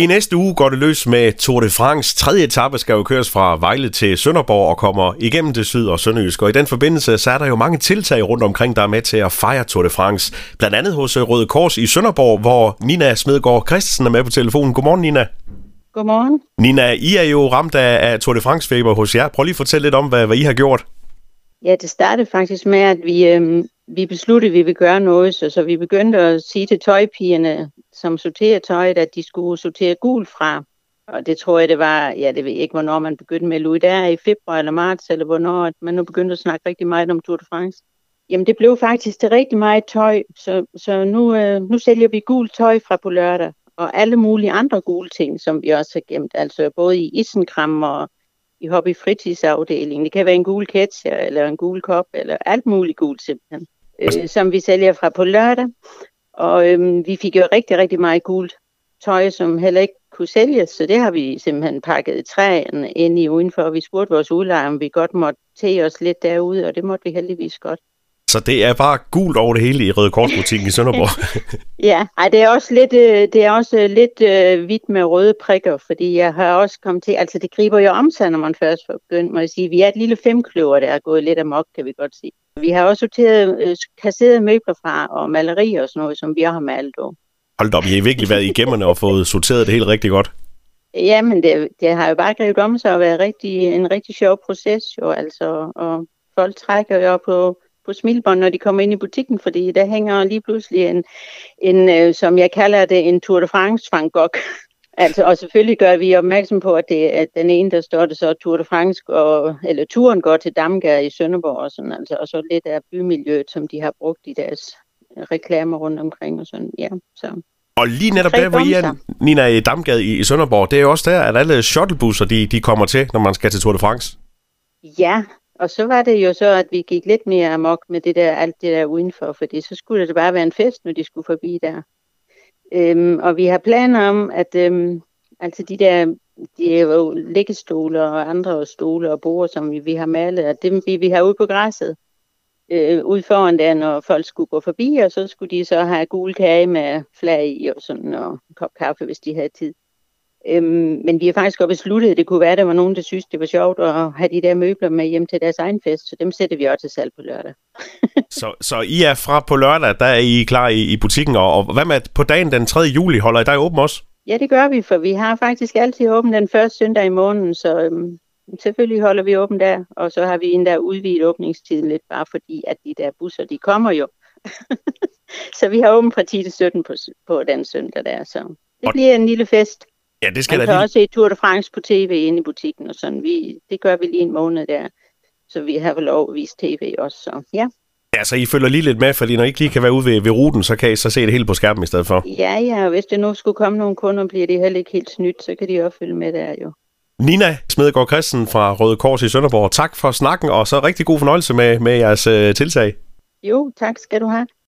I næste uge går det løs med Tour de France. Tredje etape skal jo køres fra Vejle til Sønderborg og kommer igennem det syd- og sønderjysk. Og i den forbindelse, så er der jo mange tiltag rundt omkring, der er med til at fejre Tour de France. Blandt andet hos Røde Kors i Sønderborg, hvor Nina Smedgaard Christensen er med på telefonen. Godmorgen, Nina. Godmorgen. Nina, I er jo ramt af, af Tour de France-feber hos jer. Prøv lige at fortælle lidt om, hvad, hvad I har gjort. Ja, det startede faktisk med, at vi, øhm, vi besluttede, at vi ville gøre noget, så, så vi begyndte at sige til tøjpigerne, som sorterer tøjet, at de skulle sortere gul fra. Og det tror jeg, det var, ja, det ved jeg ikke, hvornår man begyndte med Louis der i februar eller marts, eller hvornår at man nu begyndte at snakke rigtig meget om Tour de France. Jamen, det blev faktisk til rigtig meget tøj, så, så nu, øh, nu sælger vi gul tøj fra på lørdag, og alle mulige andre gule ting, som vi også har gemt, altså både i isenkram og i hobby fritidsafdelingen. Det kan være en gul ketcher, eller en gul kop, eller alt muligt gult simpelthen, øh, som vi sælger fra på lørdag. Og øhm, vi fik jo rigtig, rigtig meget gult tøj, som heller ikke kunne sælges, så det har vi simpelthen pakket i træerne ind i udenfor. Vi spurgte vores udlejer, om vi godt måtte tage os lidt derude, og det måtte vi heldigvis godt. Så det er bare gult over det hele i Røde Korsbutikken i Sønderborg. ja, ej, det er også lidt, øh, det er også lidt øh, hvidt med røde prikker, fordi jeg har også kommet til, altså det griber jo om sig, når man først får begyndt, må jeg sige. Vi er et lille femkløver, der er gået lidt amok, kan vi godt sige. Vi har også sorteret øh, kasserede møbler fra, og malerier og sådan noget, som vi har malet over. Hold op, I har virkelig været i gemmerne og fået sorteret det helt rigtig godt. Ja, men det, det har jo bare gribt om sig at være rigtig, en rigtig sjov proces, jo, altså, og folk trækker jo på på smilbånd, når de kommer ind i butikken, fordi der hænger lige pludselig en, en øh, som jeg kalder det, en Tour de France Van Gogh. altså, og selvfølgelig gør vi opmærksom på, at det er den ene, der står det så Tour de France, og, eller turen går til Damgade i Sønderborg, og, sådan, altså, og så lidt af bymiljøet, som de har brugt i deres reklamer rundt omkring og sådan, ja, så... Og lige netop der, hvor I er, Nina, i Damgade i, i Sønderborg, det er jo også der, at alle shuttlebusser, de, de kommer til, når man skal til Tour de France. Ja, og så var det jo så, at vi gik lidt mere amok med det der, alt det der udenfor, fordi så skulle det bare være en fest, når de skulle forbi der. Øhm, og vi har planer om, at øhm, altså de der de er jo liggestoler og andre stole og borde, som vi, vi har malet, at dem vi, vi har ude på græsset, øh, ude foran der, når folk skulle gå forbi, og så skulle de så have gul kage med flag i og sådan, og en kop kaffe, hvis de havde tid. Øhm, men vi har faktisk godt besluttet, at det kunne være, at der var nogen, der synes, det var sjovt at have de der møbler med hjem til deres egen fest, så dem sætter vi også til salg på lørdag. så, så I er fra på lørdag, der er I klar i, i butikken, og, og hvad med på dagen den 3. juli, holder I der åben også? Ja, det gør vi, for vi har faktisk altid åben den første søndag i måneden, så øhm, selvfølgelig holder vi åben der, og så har vi en der udvidet åbningstid lidt, bare fordi at de der busser, de kommer jo. så vi har åben fra 10 til 17 på, på den søndag der, så det bliver en lille fest. Ja, det skal Man kan lige... også se Tour de France på tv inde i butikken og sådan. Vi, det gør vi lige en måned der, så vi har vel lov at vise tv også. Så, ja. Ja, så I følger lige lidt med, fordi når I ikke lige kan være ude ved, ved ruten, så kan I så se det hele på skærmen i stedet for. Ja, ja, og hvis det nu skulle komme nogle kunder, bliver det heller ikke helt snydt, så kan de også følge med der jo. Nina Smedegaard Christen fra Røde Kors i Sønderborg, tak for snakken, og så rigtig god fornøjelse med, med jeres øh, tiltag. Jo, tak skal du have.